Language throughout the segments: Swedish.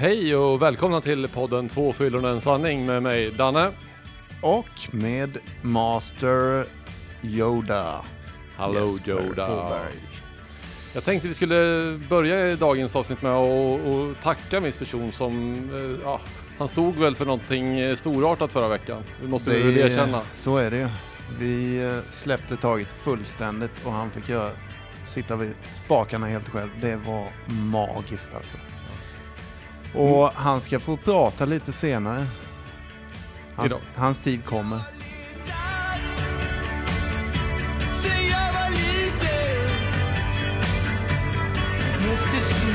Hej och välkomna till podden Två fyllon och en sanning med mig Danne. Och med Master Yoda. Hallå Jesper Yoda. Åberg. Jag tänkte vi skulle börja dagens avsnitt med att att tacka viss person som, eh, ja, han stod väl för någonting eh, storartat förra veckan. Vi måste väl erkänna. Så är det ju. Vi eh, släppte taget fullständigt och han fick göra, sitta vid spakarna helt själv. Det var magiskt alltså. Och Mm. han ska få prata lite senare. Hans, hans tid kommer. Efter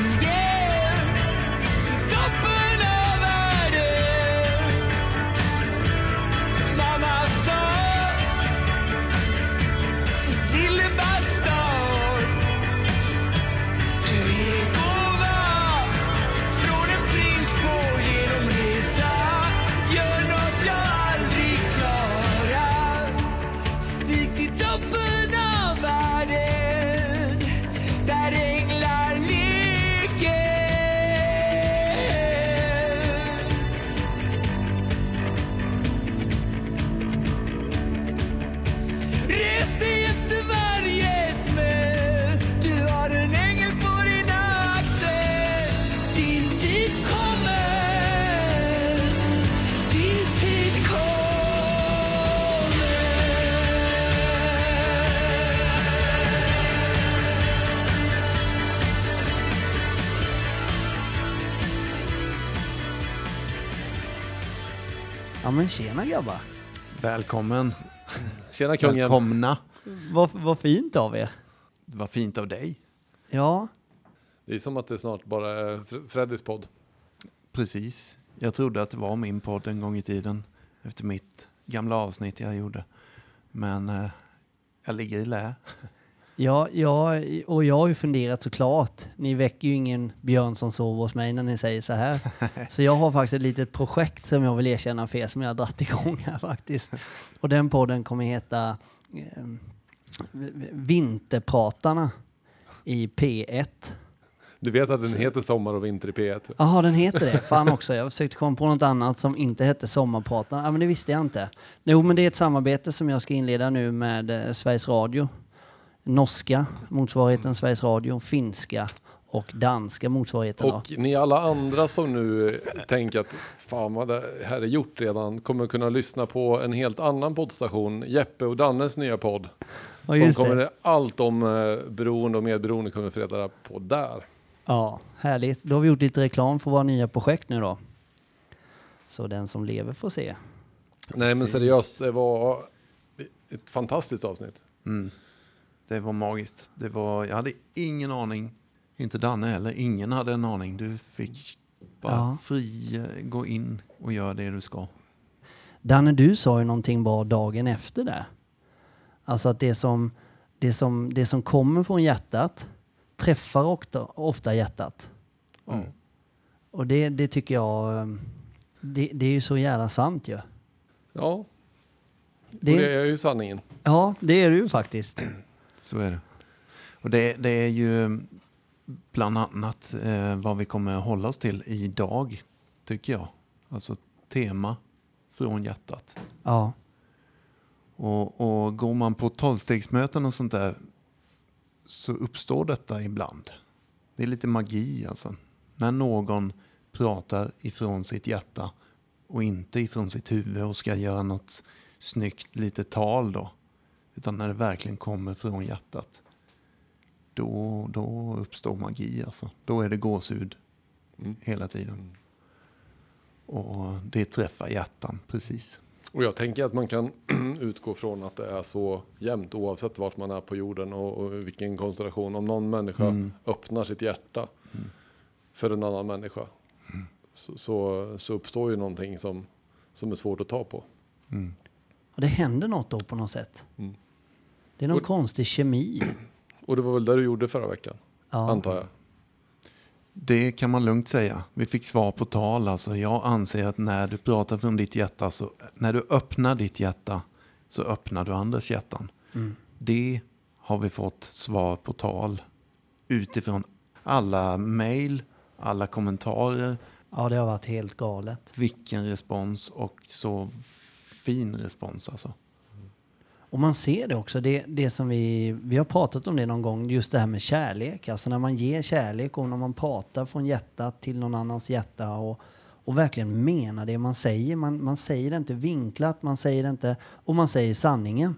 tjena grabbar. Välkommen. Tjena kungen. Välkomna. Vad, vad fint av er. Vad fint av dig. Ja, Det är som att det snart bara är Fr- Freddys podd. Precis. Jag trodde att det var min podd en gång i tiden. Efter mitt gamla avsnitt jag gjorde. Men eh, jag ligger i lä. Ja, ja, och jag har ju funderat såklart. Ni väcker ju ingen björn som sover hos mig när ni säger så här. Så jag har faktiskt ett litet projekt som jag vill erkänna för er som jag har dragit igång här faktiskt. Och den podden kommer heta eh, Vinterpratarna i P1. Du vet att den heter Sommar och vinter i P1? Jaha, den heter det. Fan också. Jag försökte komma på något annat som inte hette Sommarpratarna. Ja, men det visste jag inte. Jo, men det är ett samarbete som jag ska inleda nu med eh, Sveriges Radio. Norska, motsvarigheten Sveriges Radio, finska och danska motsvarigheten. då. Och ni alla andra som nu tänker att fan vad det här är gjort redan kommer kunna lyssna på en helt annan poddstation, Jeppe och Dannes nya podd. Ja, som kommer det. allt om eh, beroende och medberoende kommer få reda på där. Ja, härligt. Då har vi gjort lite reklam för våra nya projekt nu då. Så den som lever får se. Nej men seriöst, det var ett fantastiskt avsnitt. Mm. Det var magiskt. Det var, jag hade ingen aning. Inte Danne heller. Ingen hade en aning. Du fick bara Ja. fri eh, gå in och göra det du ska. Danne, du sa ju någonting bra dagen efter där. Alltså att det som, det som, det som kommer från hjärtat träffar ofta, ofta hjärtat. Mm. Och det, det tycker jag, eh, det, det är ju så jävla sant ju. Ja, Det, det är ju sanningen. Ja, det är det ju faktiskt. Så är det. Och det, det är ju bland annat eh, vad vi kommer hålla oss till idag, tycker jag. Alltså tema från hjärtat. Ja, Och, och går man på tolvstegsmöten och sånt där så uppstår detta ibland. Det är lite magi alltså. När någon pratar ifrån sitt hjärta och inte ifrån sitt huvud och ska göra något snyggt litet tal då. Utan när det verkligen kommer från hjärtat. Då, då uppstår magi alltså. Då är det gåshud Mm. hela tiden. Och det träffar hjärtan precis. Och jag tänker att man kan utgå från att det är så jämnt oavsett vart man är på jorden och, och vilken konstellation. Om någon människa Mm. öppnar sitt hjärta för en annan människa så, så, så uppstår ju någonting som, som är svårt att ta på. Mm. och det händer något då på något sätt. Det är någon Och- konstig kemi. Och det var väl det du gjorde förra veckan, Ja. antar jag. Det kan man lugnt säga. Vi fick svar på tal. Alltså, jag anser att när du pratar från ditt hjärta, så, när du öppnar ditt hjärta, så öppnar du andras hjärtan. Mm. Det har vi fått svar på tal utifrån alla mejl, alla kommentarer, Ja, det har varit helt galet. Vilken respons och så fin respons alltså. Och man ser det också, det, det som vi, vi har pratat om det någon gång, just det här med kärlek. Alltså när man ger kärlek och när man pratar från hjärtat till någon annans hjärta och, och verkligen menar det man säger. Man, man säger det inte vinklat, man säger det inte, och man säger sanningen.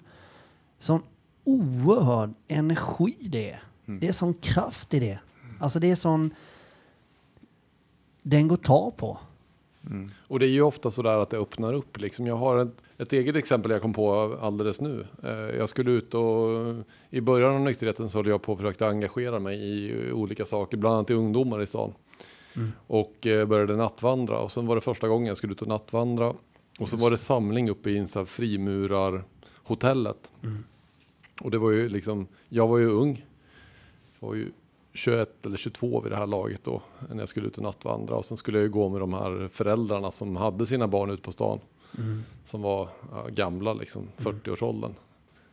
Sån oerhörd energi det är. Det är sån kraft i det. Alltså det är sån... Den går att ta på. Och det är ju ofta sådär att det öppnar upp. Liksom. Jag har ett, ett eget exempel jag kom på alldeles nu. Eh, Jag skulle ut och i början av nykterheten så höll jag på och försökte engagera mig i olika saker, bland annat i ungdomar i stan. Och eh, började nattvandra och sen var det första gången jag skulle ut och nattvandra. Och så var det samling uppe i här frimurarhotellet. Och det var ju liksom, jag var ju ung. Jag var ju 21 eller 22 vid det här laget då, när jag skulle ut och nattvandra. Och sen skulle jag ju gå med de här föräldrarna som hade sina barn ute på stan. Som var ja, gamla, liksom 40-årsåldern.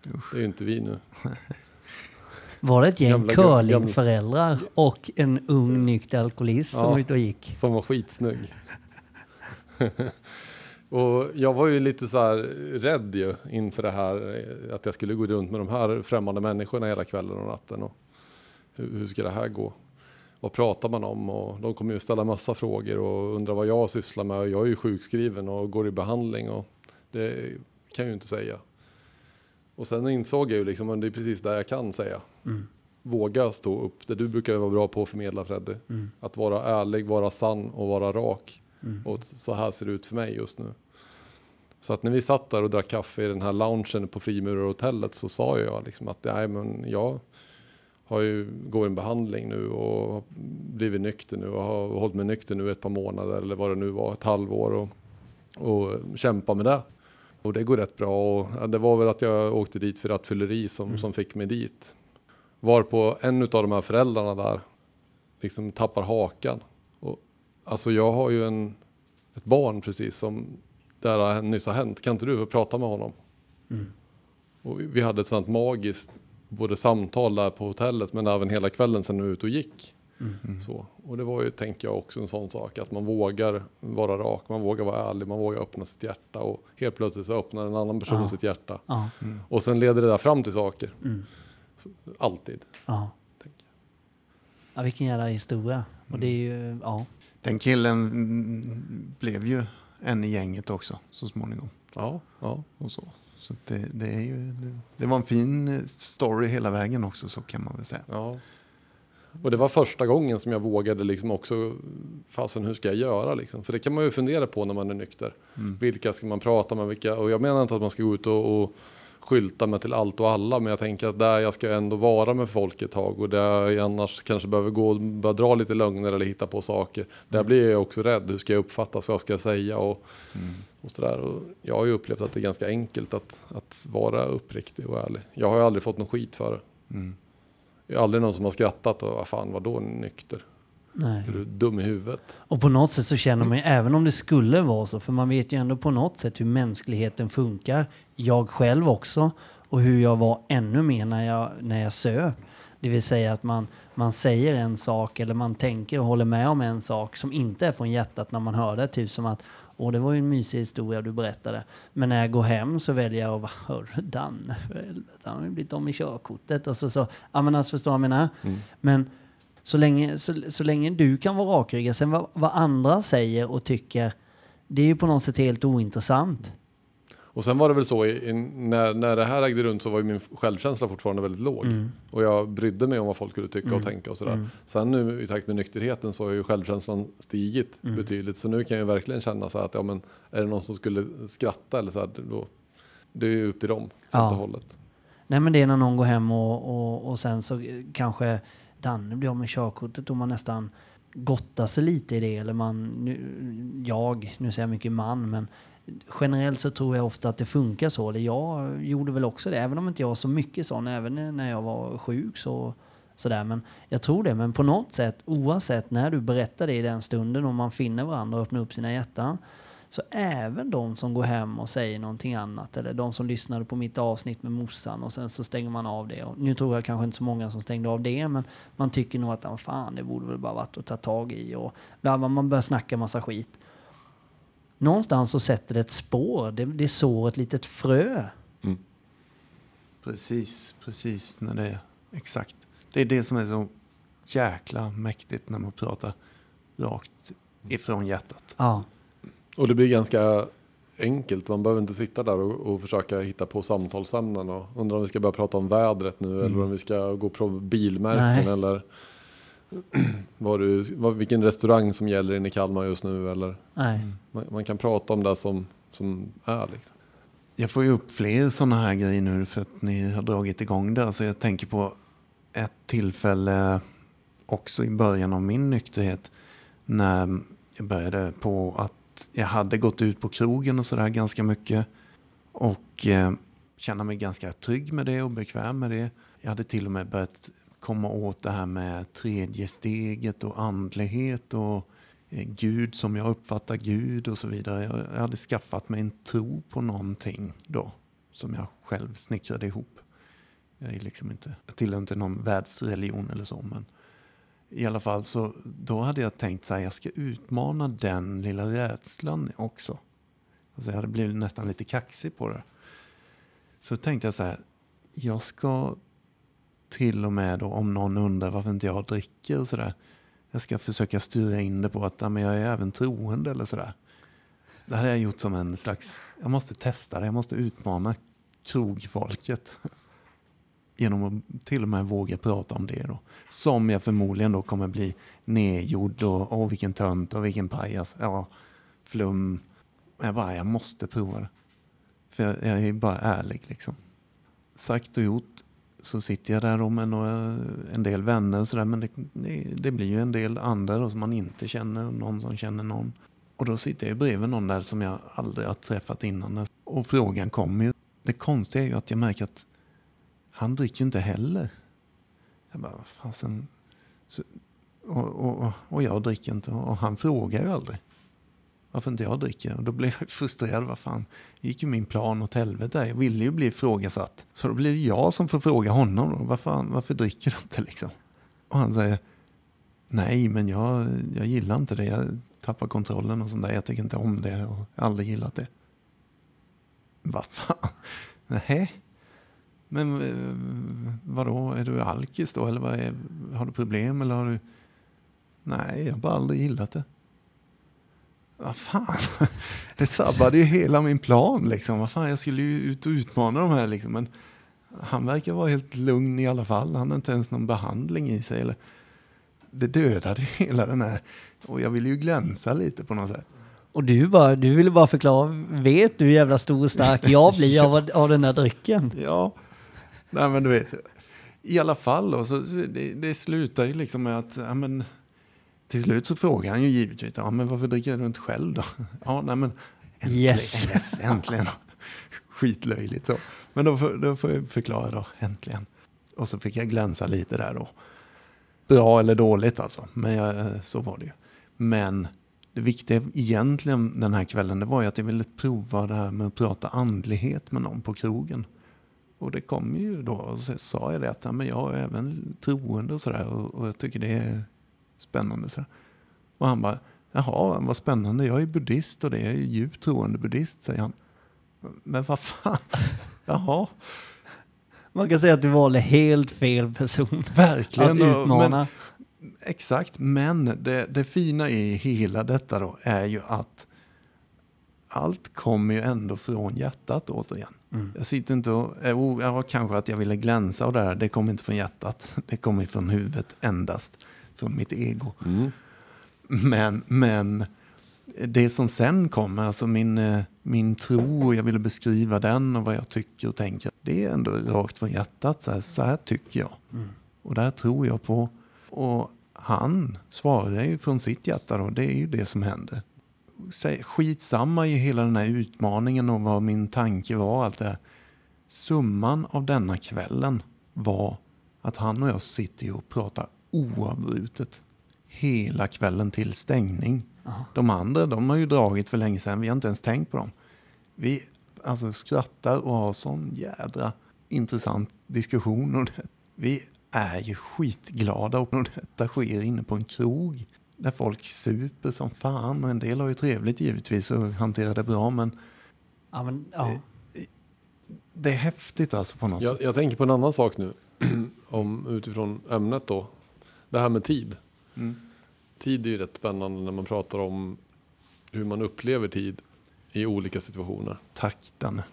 Det är ju inte vi nu. Var det ett gäng curlingföräldrar och en ung nykter alkoholist som Ja. var ute och gick? Som var skitsnygg. och jag var ju lite så här rädd ju inför det här. Att jag skulle gå runt med de här främmande människorna hela kvällen och natten. Och hur, hur ska det här gå? Vad pratar man om? Och de kommer ju ställa massa frågor och undra vad jag sysslar med. Jag är ju sjukskriven och går i behandling och det kan jag ju inte säga. Och sen insåg jag ju liksom att det är precis det jag kan säga. Våga stå upp. Det du brukar vara bra på att förmedla Freddy. Att vara ärlig, vara sann och vara rak. Och så här ser det ut för mig just nu. Så att när vi satt där och drack kaffe i den här loungen på Frimurarhotellet så sa jag liksom att nej, men jag har ju, går en behandling nu och har blivit nykter nu och har hållit mig nykter nu ett par månader eller vad det nu var, ett halvår och, och kämpa med det. Och det går rätt bra och ja, det var väl att jag åkte dit för rattfylleri som, som fick mig dit. Var på en av de här föräldrarna där liksom tappar hakan. Och, alltså jag har ju en, ett barn precis som där nyss har hänt. Kan inte du få prata med honom? Och vi- vi hade ett sånt magiskt både samtal där på hotellet men även hela kvällen sen ut och gick. Så. Och det var ju, tänker jag, också en sån sak att man vågar vara rak, man vågar vara ärlig, man vågar öppna sitt hjärta och helt plötsligt så öppnar en annan person Ja. sitt hjärta. Ja, Och sen leder det där fram till saker. Så, alltid. ja. tänker ja vilken jävla historia. Och det är ju, ja. Den killen mm, blev ju en i gänget också så småningom. Ja, ja. Och så. Så det, det, är ju, det, var en fin story hela vägen också så kan man väl säga. Ja. Och det var första gången som jag vågade liksom också, fasen hur ska jag göra liksom? För det kan man ju fundera på när man är nykter. Vilka ska man prata med, vilka? Och jag menar inte att man ska gå ut och, och skylta med till allt och alla, men jag tänker att där jag ska ändå vara med folk ett tag och där jag annars kanske behöver gå och börja dra lite lögner eller hitta på saker. Där blir jag också rädd, hur ska jag uppfattas, vad ska jag säga och, och sådär. Och jag har ju upplevt att det är ganska enkelt att, att vara uppriktig och ärlig. Jag har ju aldrig fått någon skit för det. Det är aldrig någon som har skrattat och vad fan vadå nykter? Nej. Är du dum i huvudet? Och på något sätt så känner man ju, även om det skulle vara så, för man vet ju ändå på något sätt hur mänskligheten funkar. Jag själv också. Och hur jag var ännu mer när jag, när jag söp. Det vill säga att man, man säger en sak eller man tänker och håller med om en sak som inte är från hjärtat när man hör det. Typ som att Åh, det var ju en mysig historia du berättade. Men när jag går hem så väljer jag att hörru Danne, för helvete, han har ju blivit av med körkortet. Och så, så, ja men alltså förstår jag menar? Men så länge, så, så länge du kan vara rakryggad, sen vad, vad andra säger och tycker, det är ju på något sätt helt ointressant. Och sen var det väl så, i, i, när, när det här ägde rum så var ju min självkänsla fortfarande väldigt låg. Och jag brydde mig om vad folk skulle tycka och tänka och sådär. Sen nu i takt med nykterheten så har ju självkänslan stigit betydligt. Så nu kan jag verkligen känna så här att ja, men, är det någon som skulle skratta eller så här, då, det är ju upp till dem Ja. hållet. Nej men det är när någon går hem och, och, och sen så kanske Danne blir av med körkortet och man nästan gottar sig lite i det. Eller man, nu, jag, nu säger jag mycket man, men generellt så tror jag ofta att det funkar så. Eller jag gjorde väl också det, även om inte jag var så mycket sån, även när jag var sjuk så sådär. Men jag tror det, men på något sätt, oavsett när du berättar det i den stunden och man finner varandra och öppnar upp sina hjärtan, så även de som går hem och säger någonting annat eller de som lyssnade på mitt avsnitt med morsan och sen så stänger man av det. Och nu tror jag kanske inte så många som stängde av det men man tycker nog att fan det borde väl bara varit att ta tag i och bla, man börjar snacka massa skit. Någonstans så sätter det ett spår, det, det sår ett litet frö. Precis, precis när det är exakt. Det är det som är så jäkla mäktigt när man pratar rakt ifrån hjärtat. Ja, Och det blir ganska enkelt. Man behöver inte sitta där och, och försöka hitta på samtalsämnen. Och undra om vi ska börja prata om vädret nu eller om vi ska gå på bilmärken Nej. eller vad du, vad, vilken restaurang som gäller inne i Kalmar just nu. Eller nej. man, man kan prata om det som, som är. Liksom. Jag får ju upp fler sådana här grejer nu för att ni har dragit igång det. Så jag tänker på ett tillfälle också i början av min nykterhet när jag började på att jag hade gått ut på krogen och sådär ganska mycket och eh, känna mig ganska trygg med det och bekväm med det. Jag hade till och med börjat komma åt det här med tredje steget och andlighet och eh, Gud som jag uppfattar Gud och så vidare. Jag, jag hade skaffat mig en tro på någonting då som jag själv snickrade ihop. Jag, är liksom inte, jag tillhör inte någon världsreligion eller så men i alla fall så då hade jag tänkt så här, jag ska utmana den lilla rädslan också. Alltså jag hade blivit nästan lite kaxig på det. Så tänkte jag så här, jag ska till och med då om någon undrar varför inte jag dricker och sådär. Jag ska försöka styra in det på att ja, men jag är även troende eller sådär. Det hade jag gjort som en slags, jag måste testa det, jag måste utmana krogfolket. Genom att till och med våga prata om det då. Som jag förmodligen då kommer bli nedgjord och åh vilken tönt och vilken pajas. Ja, flum. Jag bara, jag måste prova det. För jag, jag är bara ärlig liksom. Sagt och gjort så sitter jag där då med några, en del vänner och sådär. Men det, det, blir ju en del andra då som man inte känner och någon som känner någon. Och då sitter jag bredvid någon där som jag aldrig har träffat innan. Och frågan kommer ju. Det konstiga är ju att jag märker att han dricker ju inte heller. Jag bara, vad fasen. Så, och, och, och- och jag dricker inte och han frågar ju aldrig varför inte jag dricker. Och då blev jag frustrerad. Vad fan, gick ju min plan åt helvete. Jag ville ju bli ifrågasatt. Så då blir det jag som får fråga honom. Då, varför, varför dricker du inte liksom? Och han säger nej, men jag, jag gillar inte det. Jag tappar kontrollen och sånt där. Jag tycker inte om det och jag har aldrig gillat det. Vad fan? Nej. Men eh, vadå, är du alkis då? Eller vad är, har du problem? Eller har du... Nej, jag har bara aldrig gillat det. Vad fan? Det sabbade ju hela min plan. Liksom. Vad fan, jag skulle ju ut och utmana de här. Liksom. Men han verkar vara helt lugn i alla fall. Han har inte ens någon behandling i sig. Eller... Det dödade hela den här... Och jag ville ju glänsa lite på något sätt. Och du, bara, du ville bara förklara, vet du hur jävla stor och stark jag blir av, av den här drycken? Ja, nej men du vet. I alla fall då, så, så det, det slutar ju liksom med att, ja men, till slut så frågar han ju givetvis, ja men varför dricker du inte själv då? Ja, nej men, äntligen, Yes. yes, äntligen. Skitlöjligt så. Men då, då får jag förklara då, äntligen. Och så fick jag glänsa lite där då. Bra eller dåligt alltså, men jag, så var det ju. Men det viktiga egentligen den här kvällen, det var ju att jag ville prova det här med att prata andlighet med någon på krogen. Och det kom ju då, och så sa jag det att ja, men jag är även troende och sådär och, och jag tycker det är spännande. Så och han bara, jaha vad spännande, jag är buddhist och det är djupt troende buddhist, säger han. Men vad fan, jaha, Man kan säga att du valde helt fel person verkligen. att utmana. Men, exakt, men det, det fina i hela detta då är ju att allt kommer ju ändå från hjärtat återigen. Jag sitter inte och, jo, ja, kanske att jag ville glänsa och det där, det kommer inte från hjärtat. Det kommer från huvudet endast, från mitt ego. Men, men det som sen kommer, alltså min, eh, min tro, och jag ville beskriva den och vad jag tycker och tänker. Det är ändå rakt från hjärtat. Så här, så här tycker jag. Och det här tror jag på. Och han svarar ju från sitt hjärta då. Det är ju det som händer. Skitsamma i hela den här utmaningen och vad min tanke var. Allt det här. Summan av denna kvällen var att han och jag sitter och pratar oavbrutet hela kvällen till stängning. De andra, de har ju dragit för länge sedan. Vi har inte ens tänkt på dem. Vi alltså, skrattar och har sån jädra intressant diskussion. Och det. Vi är ju skitglada och detta sker inne på en krog där folk super som fan. Och en del har ju trevligt givetvis och hanterar det bra. Men Ja, men, ja. det är häftigt alltså på något Jag, sätt. jag tänker på en annan sak nu. om, utifrån ämnet då. Det här med tid. Mm. Tid är ju rätt spännande när man pratar om hur man upplever tid i olika situationer. Tack Danne.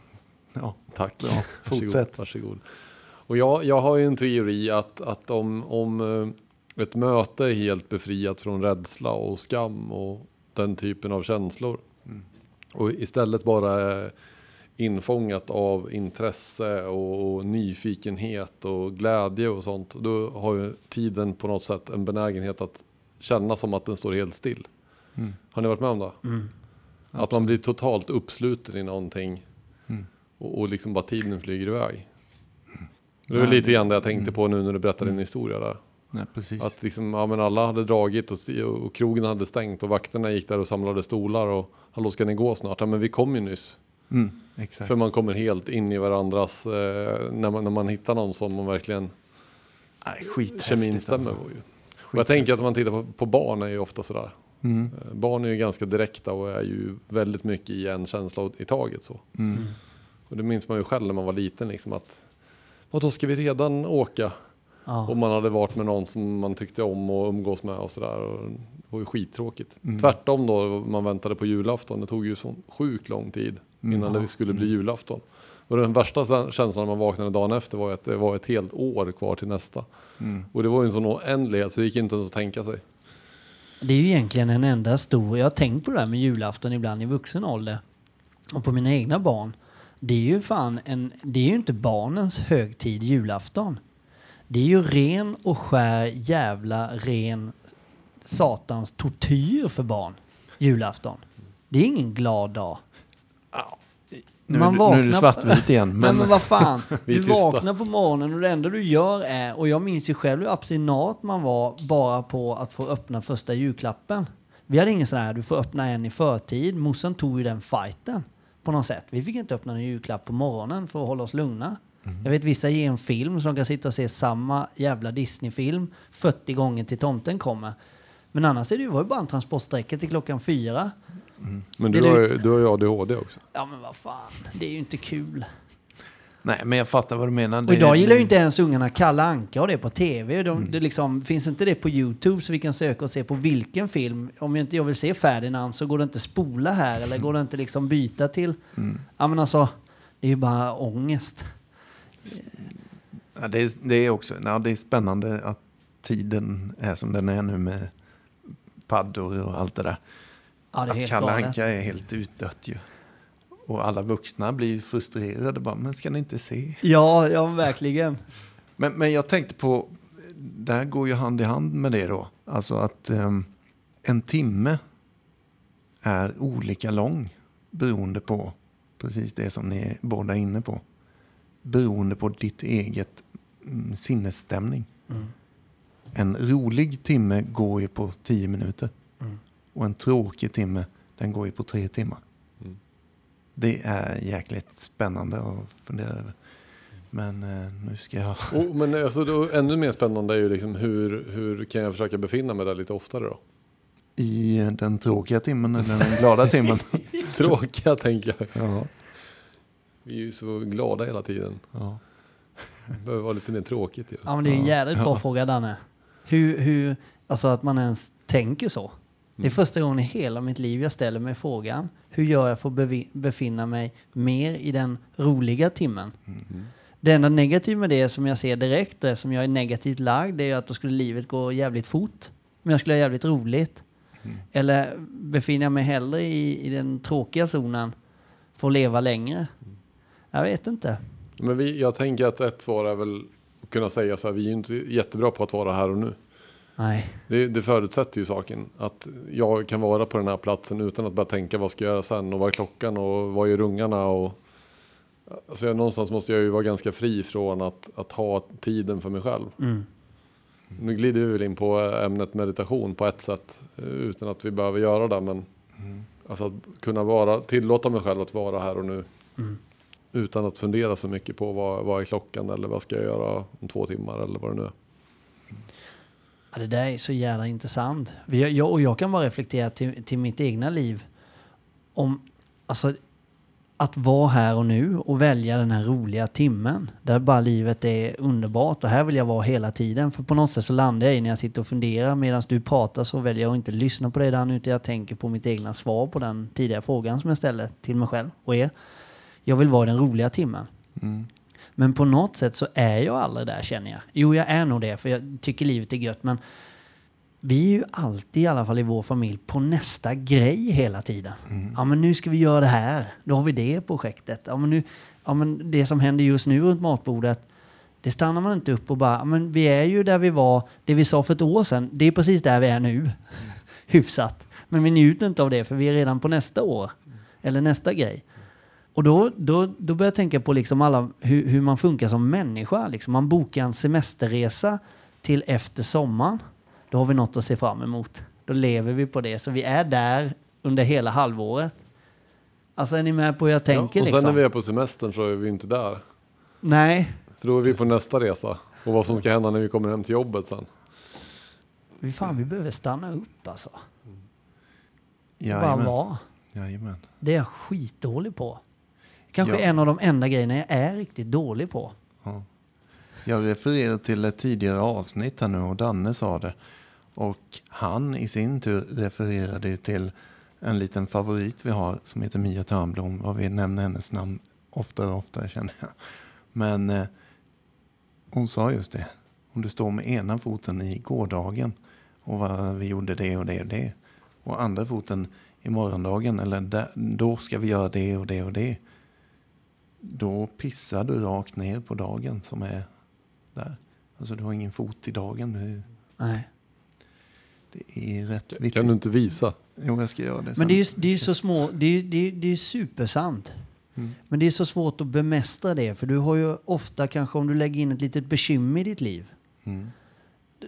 Ja, Tack. Varsågod. Fortsätt. Varsågod. Och jag, jag har ju en teori att, att om, om eh, ett möte är helt befriat från rädsla och skam och den typen av känslor och istället bara är infångat av intresse och, och nyfikenhet och glädje och sånt, då har ju tiden på något sätt en benägenhet att känna som att den står helt still. Mm. Har ni varit med om det? Att man blir totalt uppsluten i någonting Mm. och, och liksom bara tiden flyger iväg. Det var lite grann det jag tänkte på nu när du berättade din historia där. Nej, precis. Att liksom, ja, men alla hade dragit och, och krogen hade stängt och vakterna gick där och samlade stolar och hallå ska ni gå snart? Ja men vi kom ju nyss. Mm, exakt. För man kommer helt in i varandras, eh, när, man, när man hittar någon som man verkligen Nej, kemin stämmer alltså. Ju. Och jag tänker att om man tittar på, på barn är ju ofta sådär. Mm. Eh, Barn är ju ganska direkta och är ju väldigt mycket i en känsla i taget så. Mm. Och det minns man ju själv när man var liten liksom att då ska vi redan åka? Ja. Om man hade varit med någon som man tyckte om och umgås med och sådär. och Det var ju skittråkigt. Mm. Tvärtom då, man väntade på julafton. Det tog ju så sjukt lång tid Mm. innan det skulle bli julafton. Och den värsta känslan när man vaknade dagen efter var att det var ett helt år kvar till nästa. Mm. Och det var ju en sån oändlighet så det gick inte ens att tänka sig. Det är ju egentligen en enda stor... Jag har tänkt på det här med julafton ibland i vuxen ålder. Och på mina egna barn. Det är ju fan en... Det är ju inte barnens högtid julafton. Det är ju ren och skär jävla ren satans tortyr för barn. Julafton. Det är ingen glad dag. Nu, Man du- nu är du vaknar- svartvit igen. Men, Men, vad fan, du vaknar på morgonen och det enda du gör är, och jag minns ju själv hur abstinat man var bara på att få öppna första julklappen. Vi hade ingen sån här, du får öppna en i förtid. Morsan tog ju den fighten på något sätt. Vi fick inte öppna en julklapp på morgonen för att hålla oss lugna. Jag vet vissa ger en film så de kan sitta och se samma jävla Disney-film 40 gånger till tomten kommer. Men annars är det ju, var ju bara en transportsträcka till klockan fyra. Men Det du är har, ju, du har ju ADHD också. Ja men vad fan, det är ju inte kul. nej, men jag fattar vad du menar. Och idag gillar ju inte ens ungarna Kalle Anka och det på tv. De, Mm. det liksom, finns inte det på Youtube så vi kan söka och se på vilken film. Om jag inte jag vill se Ferdinand så går det inte spola här eller går det inte liksom byta till... Mm. Ja men alltså, det är ju bara ångest. Ja, det, är, det, är också, ja, det är spännande att tiden är som den är nu med paddor och allt det där. Ja det är att Kalle. Anka är helt utdött ju. Och alla vuxna blir frustrerade bara, men ska ni inte se? Ja, ja verkligen. Men, men jag tänkte på, det här går ju hand i hand med det då. Alltså att ehm, en timme är olika lång beroende på precis det som ni är båda inne på. Beroende på ditt eget mm, sinnesstämning. Mm. En rolig timme går ju på tio minuter. Mm. Och en tråkig timme, den går ju på tre timmar. Mm. Det är jäkligt spännande att fundera över. Men eh, nu ska jag... Och, men alltså, då, ännu mer spännande är ju liksom hur, hur kan jag försöka befinna mig där lite oftare då? I den tråkiga timmen eller den glada timmen? Tråkiga tänker jag. ja, Vi är ju så glada hela tiden. ja. Det behöver vara lite mer tråkigt ju. Ja men det är en jävligt bra fråga Danne. Hur, hur, alltså att man ens tänker så. Det är första gången i hela mitt liv jag ställer mig frågan. Hur gör jag för att befinna mig mer i den roliga timmen? Det enda negativa med det som jag ser direkt, det som jag är negativt lagd, det är att då skulle livet gå jävligt fort. Men jag skulle ha jävligt roligt. Eller befinner jag mig hellre i, i den tråkiga zonen för att leva längre? Jag vet inte. Men vi, jag tänker att ett svar är väl att kunna säga så här, vi är ju inte jättebra på att vara här och nu. Nej. Det, det förutsätter ju saken. Att jag kan vara på den här platsen utan att börja tänka vad ska jag göra sen och vad är klockan och vad är ungarna och alltså jag, någonstans måste jag ju vara ganska fri från att, att ha tiden för mig själv. Mm. Nu glider vi väl in på ämnet meditation på ett sätt eh, utan att vi behöver göra det. Men alltså att kunna vara, tillåta mig själv att vara här och nu. Utan att fundera så mycket på vad, vad är klockan eller vad ska jag göra om två timmar eller vad det nu är. Ja, det där är så jävla intressant. Jag, och jag kan bara reflektera till, till mitt egna liv om alltså, att vara här och nu och välja den här roliga timmen där bara livet är underbart och här vill jag vara hela tiden. För på något sätt så landar jag i när jag sitter och funderar medan du pratar så väljer jag att inte lyssna på dig Dan utan jag tänker på mitt egna svar på den tidigare frågan som jag ställde till mig själv och er. Jag vill vara i den roliga timmen. Men på något sätt så är jag aldrig där känner jag. Jo, jag är nog det för jag tycker livet är gött. Men vi är ju alltid, i alla fall i vår familj, på nästa grej hela tiden. Ja, men nu ska vi göra det här. Då har vi det projektet. Ja, men nu, ja, men det som händer just nu runt matbordet, det stannar man inte upp och bara, ja, men vi är ju där vi var, det vi sa för ett år sedan, det är precis där vi är nu. Hyfsat. Men vi njuter inte av det för vi är redan på nästa år. Eller nästa grej. Och då, då, då börjar jag tänka på liksom alla, hur, hur man funkar som människa. Liksom man bokar en semesterresa till efter sommaren. Då har vi något att se fram emot. Då lever vi på det. Så vi är där under hela halvåret. Alltså är ni med på hur jag tänker? ja, och sen liksom? när vi är på semestern så är vi inte där. Nej, För då är vi på nästa resa. Och vad som ska hända när vi kommer hem till jobbet sen. vi, fan, vi behöver stanna upp alltså. Bara Jajamän. vara. Jajamän. Det är jag skitdålig på. Kanske Ja. en av de enda grejerna jag är riktigt dålig på. Jag refererar till ett tidigare avsnitt här nu och Danne sa det. Och han i sin tur refererade till en liten favorit vi har som heter Mia Törnblom. Vad vi nämner hennes namn oftare och oftare känner jag. Men eh, hon sa just det. Om du står med ena foten i gårdagen och vad vi gjorde det och det och det. Och andra foten i morgondagen eller där, då ska vi göra det och det och det. Då pissar du rakt ner på dagen som är där. Alltså du har ingen fot i dagen. Det- Nej. Det är rätt Kan viktigt. du inte visa? Jo, jag ska göra det sen. Men det är ju det är så små, det är det är, det är supersant. Mm. Men det är så svårt att bemästra det, för du har ju ofta kanske om du lägger in ett litet bekymmer i ditt liv, Mm.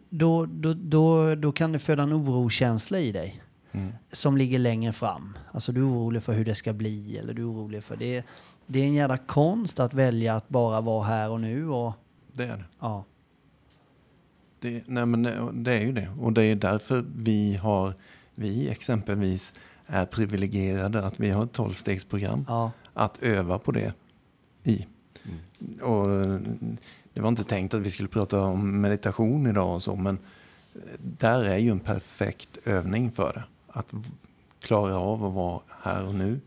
då, då, då, då kan det föda en orokänsla i dig Mm. som ligger längre fram. Alltså du är orolig för hur det ska bli eller du är orolig för det. Det är en jävla konst att välja att bara vara här och nu och Det är det. ja. det. Nej, men det- är ju det. Och det är därför vi har, vi exempelvis är privilegierade att vi har ett tolvstegsprogram ja. att öva på det i. Och eh, det var inte tänkt att vi skulle prata om meditation idag och så, men eh, där är ju en perfekt övning för det. Att klara av att vara här och nu.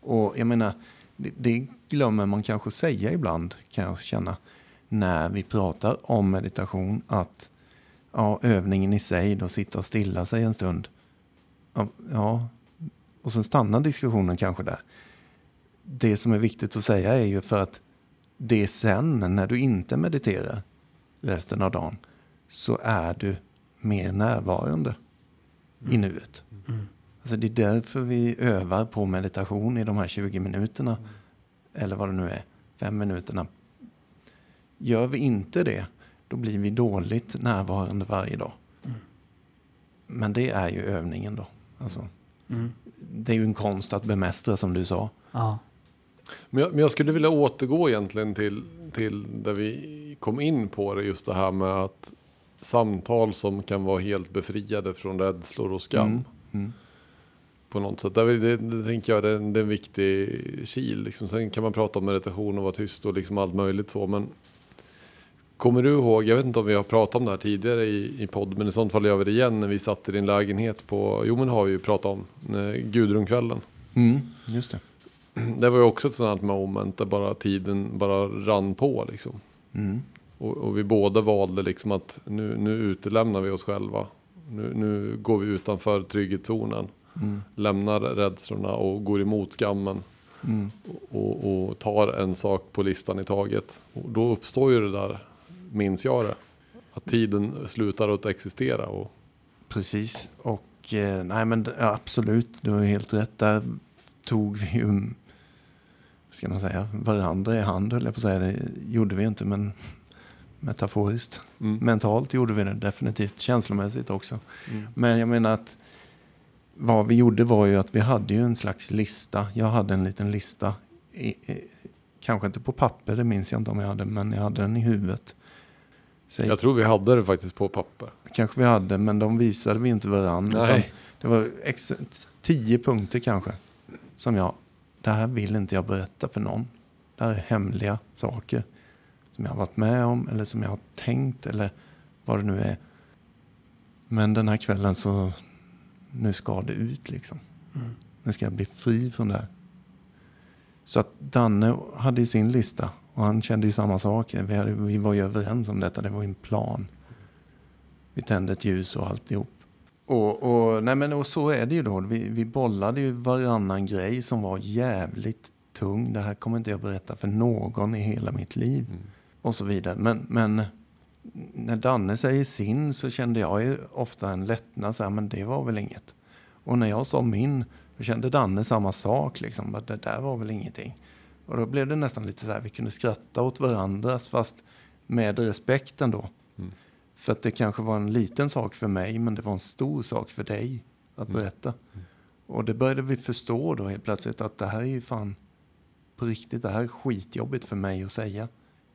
Och jag menar, det, det glömmer man kanske säga ibland, kan jag känna, när vi pratar om meditation, att ja, övningen i sig, då sitta och stilla sig en stund. Ja, och sen stannar diskussionen kanske där det som är viktigt att säga är ju för att det är sen när du inte mediterar resten av dagen så är du mer närvarande i nuet. Alltså det är därför vi övar på meditation i de här 20 minuterna. Eller vad det nu är, fem minuterna. Gör vi inte det, då blir vi dåligt närvarande varje dag. Men det är ju övningen då. Alltså, Mm. det är ju en konst att bemästra som du sa. ja. Men jag, men jag skulle vilja återgå egentligen till, till där vi kom in på det. Just det här med att samtal som kan vara helt befriade från rädslor och skam. Mm. På något sätt. Det, det, det tänker jag det är, en, det är en viktig kil. Liksom. Sen kan man prata om meditation och vara tyst och liksom allt möjligt så. Men kommer du ihåg, jag vet inte om vi har pratat om det här tidigare i, i podd, men i sånt fall gör vi det igen när vi satt i din lägenhet på, jo men har vi ju pratat om, eh, Gudrunkvällen. Mm, just det. Det var ju också ett sånt här moment där bara tiden bara rann på liksom. Mm. Och, och vi båda valde liksom att nu, nu utelämnar vi oss själva. Nu, nu går vi utanför trygghetszonen. Mm. Lämnar rädslorna och går emot skammen. Mm. Och, och tar en sak på listan i taget. Och då uppstår ju det där, minns jag det. Att tiden slutar att existera. Och, Precis. Och eh, nej men ja, absolut, du har helt rätt. Där tog vi ju, ska man säga, varandra i hand höll jag på att säga. Det gjorde vi inte men metaforiskt. Mm. Mentalt gjorde vi det definitivt, känslomässigt också. Men jag menar att vad vi gjorde var ju att vi hade ju en slags lista. Jag hade en liten lista. I, i, kanske inte på papper, det minns jag inte om jag hade, men jag hade den i huvudet. Säg, Jag tror vi hade det faktiskt på papper. Kanske vi hade, men de visade vi inte varandra. Det var ex- tio punkter kanske. Som jag, det här vill inte jag berätta för någon. Det här är hemliga saker. Som jag har varit med om eller som jag har tänkt eller vad det nu är. Men den här kvällen så, nu ska det ut liksom. Nu ska jag bli fri från det här. Så att Danne hade sin lista och han kände ju samma sak. Vi, hade, vi var ju överens om detta, det var ju en plan. Vi tände ett ljus och alltihop. Och, och, nej men, och så är det ju då. Vi, vi bollade ju varannan grej som var jävligt tung. Det här kommer inte jag berätta för någon i hela mitt liv. Och så vidare. Men, men när Danne säger sin så kände jag ju ofta en lättnad. Så här, men det var väl inget. Och när jag sa min, då kände Danne samma sak. Liksom, att det där var väl ingenting. Och då blev det nästan lite så här, vi kunde skratta åt varandras fast med respekt ändå. För att det kanske var en liten sak för mig, men det var en stor sak för dig att berätta. Och det började vi förstå då helt plötsligt att det här är ju fan på riktigt, det här är skitjobbigt för mig att säga.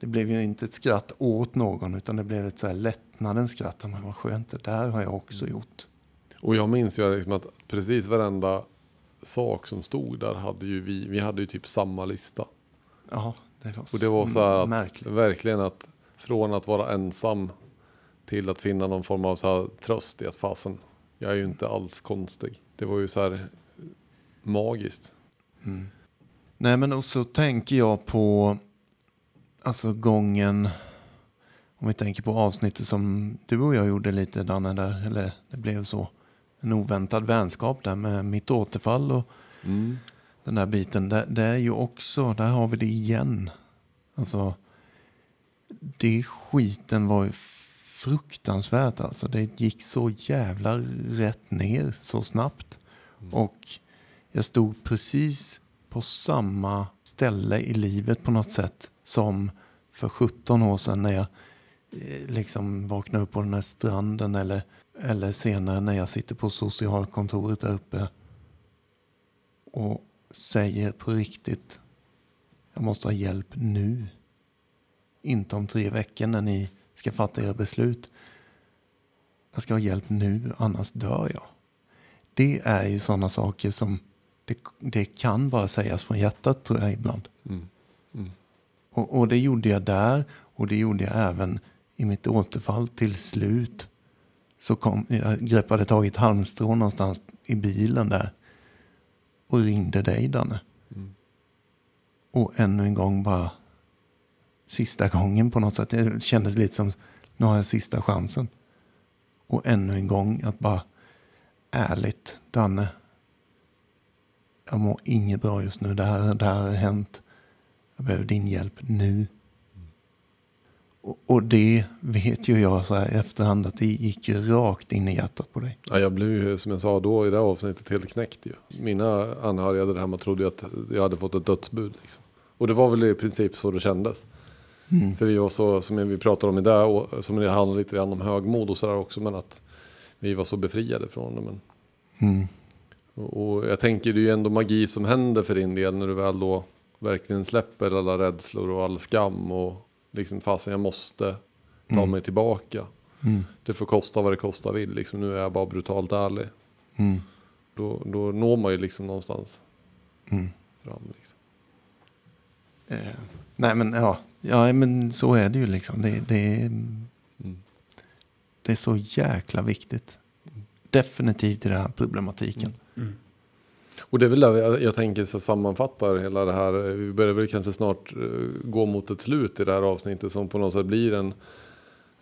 Det blev ju inte ett skratt åt någon, utan det blev ett så här lättnadens skratt. Men vad skönt, det där har jag också gjort. Och jag minns ju liksom att precis varenda sak som stod där hade ju vi, vi hade ju typ samma lista. Ja, det var, Och det var så här märkligt. verkligen att från att vara ensam till att finna någon form av så tröst i att fasen, jag är ju inte alls konstig. Det var ju så här magiskt. Nej, men och så tänker jag på alltså gången, om vi tänker på avsnittet som du och jag gjorde lite Danne, där, eller det blev så, en oväntad vänskap där med mitt återfall och den där biten. Det, det är ju också, där har vi det igen. Alltså, det skiten var ju fruktansvärt alltså. Det gick så jävla rätt ner så snabbt. Och jag stod precis på samma ställe i livet på något sätt som för 17 år sedan när jag eh, liksom vaknade upp på den här stranden eller, eller senare när jag sitter på socialkontoret där uppe och säger på riktigt jag måste ha hjälp nu. Inte om tre veckor när ni ska fatta era beslut. Jag ska ha hjälp nu, annars dör jag. Det är ju sådana saker som det, det kan bara sägas från hjärtat tror jag ibland. Och, och det gjorde jag där och det gjorde jag även i mitt återfall till slut. Så kom, jag greppade tag i ett halmstrå någonstans i bilen där och ringde dig Danne. Och ännu en gång bara sista gången på något sätt. Det kändes lite som nu har jag sista chansen. Och ännu en gång att bara ärligt Danne. Jag mår inget bra just nu. Det här, det här har hänt. Jag behöver din hjälp nu. Och, och det vet ju jag så här i efterhand att det gick ju rakt in i hjärtat på dig. Ja, jag blev ju som jag sa då i det här avsnittet helt knäckt ju. Mina anhöriga där hemma trodde ju att jag hade fått ett dödsbud. Liksom. Och det var väl i princip så det kändes. För vi var så, som vi pratade om i det, och som det handlar lite grann om högmod och sådär också, men att vi var så befriade från det. Men... Och, och jag tänker det är ju ändå magi som händer för din del när du väl då verkligen släpper alla rädslor och all skam och liksom fasen jag måste ta mig tillbaka. Det får kosta vad det kosta vill, liksom nu är jag bara brutalt ärlig. Då, då når man ju liksom någonstans fram. Liksom. Eh, nej men ja, ja, men så är det ju liksom. Det, det, är, det är så jäkla viktigt. Definitivt i den här problematiken. Och det är väl där jag, jag tänker så sammanfattar hela det här. Vi börjar väl kanske snart eh, gå mot ett slut i det här avsnittet som på något sätt blir en,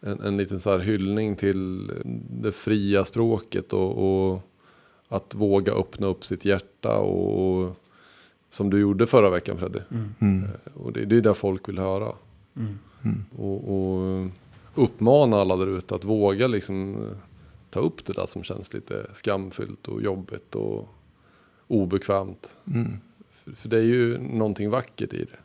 en, en liten så här hyllning till det fria språket och, och att våga öppna upp sitt hjärta och, och som du gjorde förra veckan Freddy. Mm. Eh, Och det, det är det folk vill höra. Och, och uppmana alla där ute att våga liksom ta upp det där som känns lite skamfyllt och jobbigt och obekvämt. För, för det är ju någonting vackert i det.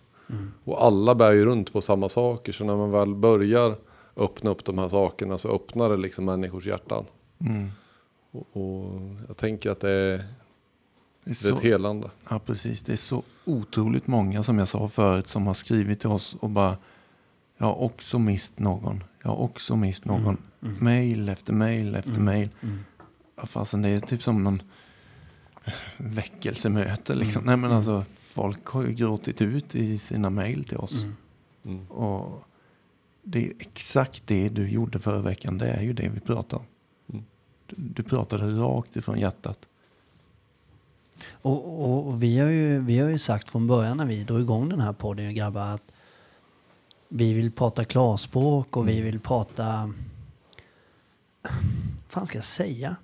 Och alla bär ju runt på samma saker. Så när man väl börjar öppna upp de här sakerna så öppnar det liksom människors hjärtan. Mm. Och, och jag tänker att det är, Det är så, ett helande. ja, precis. Det är så otroligt många, som jag sa förut, som har skrivit till oss och bara Jag har också mist någon. Jag har också mist någon. Mail efter mail efter mail. Ja, fasen, det är typ som någon väckelsemöte. Liksom. Nej, men alltså, folk har ju gråtit ut i sina mail till oss. Mm. Och det är exakt det du gjorde förra veckan. Det är ju det vi pratar om. Mm. Du, du pratade rakt ifrån hjärtat. Och, och, och vi, har ju, vi har ju sagt från början när vi drog igång den här podden, grabbar, att vi vill prata klarspråk och vi vill prata... Fan ska jag säga?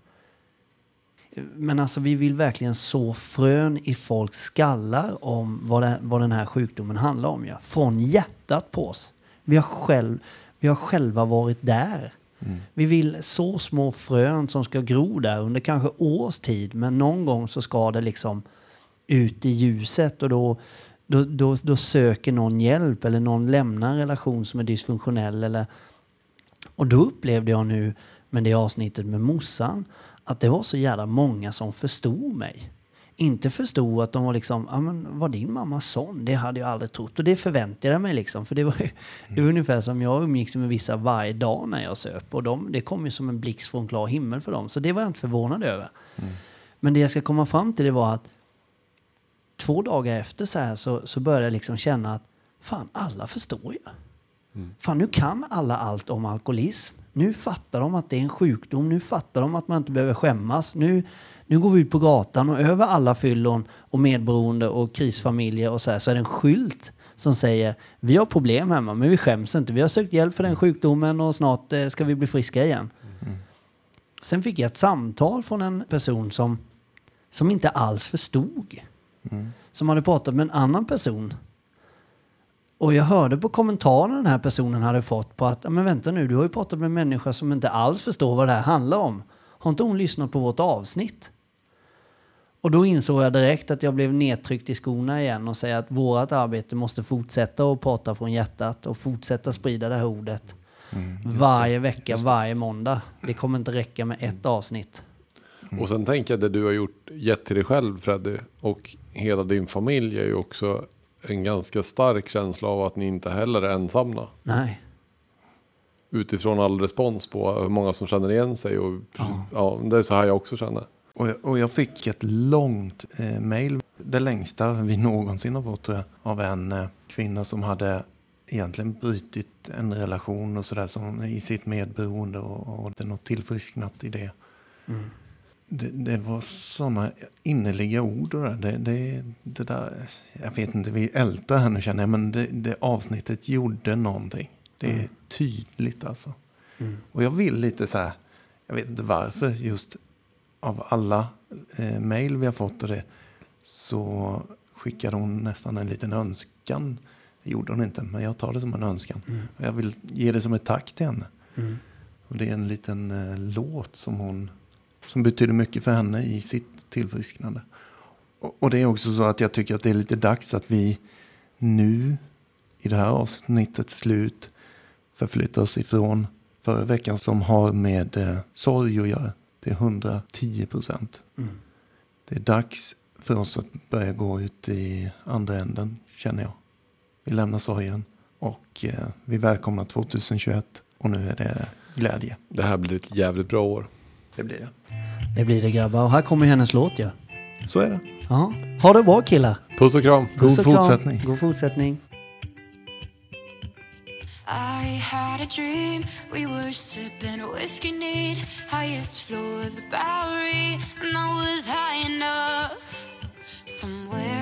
Men alltså vi vill verkligen så frön i folks skallar om vad, det, vad den här sjukdomen handlar om. Ja. Från hjärtat på oss. Vi har, själv, vi har själva varit där. Vi vill så små frön som ska gro där under kanske års tid. Men någon gång så ska det liksom ut i ljuset och då, då, då, då söker någon hjälp eller någon lämnar en relation som är dysfunktionell. Eller, och då upplevde jag nu med det avsnittet med morsan att det var så jävla många som förstod mig. Inte förstod att de var liksom, ja men var din mamma sån? Det hade jag aldrig trott. Och det förväntade jag mig liksom. För det var, ju- det var ungefär som jag umgicks med vissa varje dag när jag söp. Och de, det kom ju som en blixt från klar himmel för dem. Så det var jag inte förvånad över. Men det jag ska komma fram till det var att två dagar efter så här så, så började jag liksom känna att fan, alla förstår ju. Fan, nu kan alla allt om alkoholism. Nu fattar de att det är en sjukdom. Nu fattar de att man inte behöver skämmas. Nu, nu går vi ut på gatan och över alla fyllon och medberoende och krisfamiljer och så här så är det en skylt som säger vi har problem hemma men vi skäms inte. Vi har sökt hjälp för den sjukdomen och snart eh, ska vi bli friska igen. Sen fick jag ett samtal från en person som, som inte alls förstod. Som hade pratat med en annan person och jag hörde på kommentaren den här personen hade fått på att, "Ja, men vänta nu, du har ju pratat med en människa som inte alls förstår vad det här handlar om. Har inte hon lyssnat på vårt avsnitt? Och då insåg jag direkt att jag blev nedtryckt i skorna igen och säga att vårt arbete måste fortsätta och prata från hjärtat och fortsätta sprida det här ordet. varje vecka, varje måndag. Det kommer inte räcka med ett avsnitt. Och sen tänker jag det du har gjort, gett till dig själv Freddy och hela din familj är ju också en ganska stark känsla av att ni inte heller är ensamma. Nej. Utifrån all respons på hur många som känner igen sig. Och, ja. det är så här jag också känner. Och jag, och jag fick ett långt eh, mail, det längsta vi någonsin har fått jag, av en eh, kvinna som hade egentligen brutit en relation och sådär i sitt medberoende och, och något tillfrisknat i det. Det, det var sådana innerliga ord och det, det, det, det där, jag vet inte, vi ältar här nu känner jag, men det, det avsnittet gjorde någonting. Det är tydligt alltså. Och jag vill lite så här, jag vet inte varför, just av alla eh, mejl vi har fått och det, så skickade hon nästan en liten önskan. Det gjorde hon inte, men jag tar det som en önskan. Och jag vill ge det som ett tack till henne. Och det är en liten eh, låt som hon som betyder mycket för henne i sitt tillfrisknande. Och, och det är också så att jag tycker att det är lite dags att vi nu i det här avsnittets slut förflyttar oss ifrån förra veckan som har med eh, sorg att göra. Det är 110 procent. Det är dags för oss att börja gå ut i andra änden, känner jag. Vi lämnar sorgen och eh, vi välkomnar 2021 och nu är det glädje. Det här blir ett jävligt bra år. Det blir det. Det blir det grabbar. Och här kommer hennes låt ju. Ja. Så är det. Ja. Ha det bra killar. Puss och kram. God Puss och kram. fortsättning. God fortsättning. I had a dream, we were sipping whiskey neat, highest floor of the Bowery, and I was high enough. Somewhere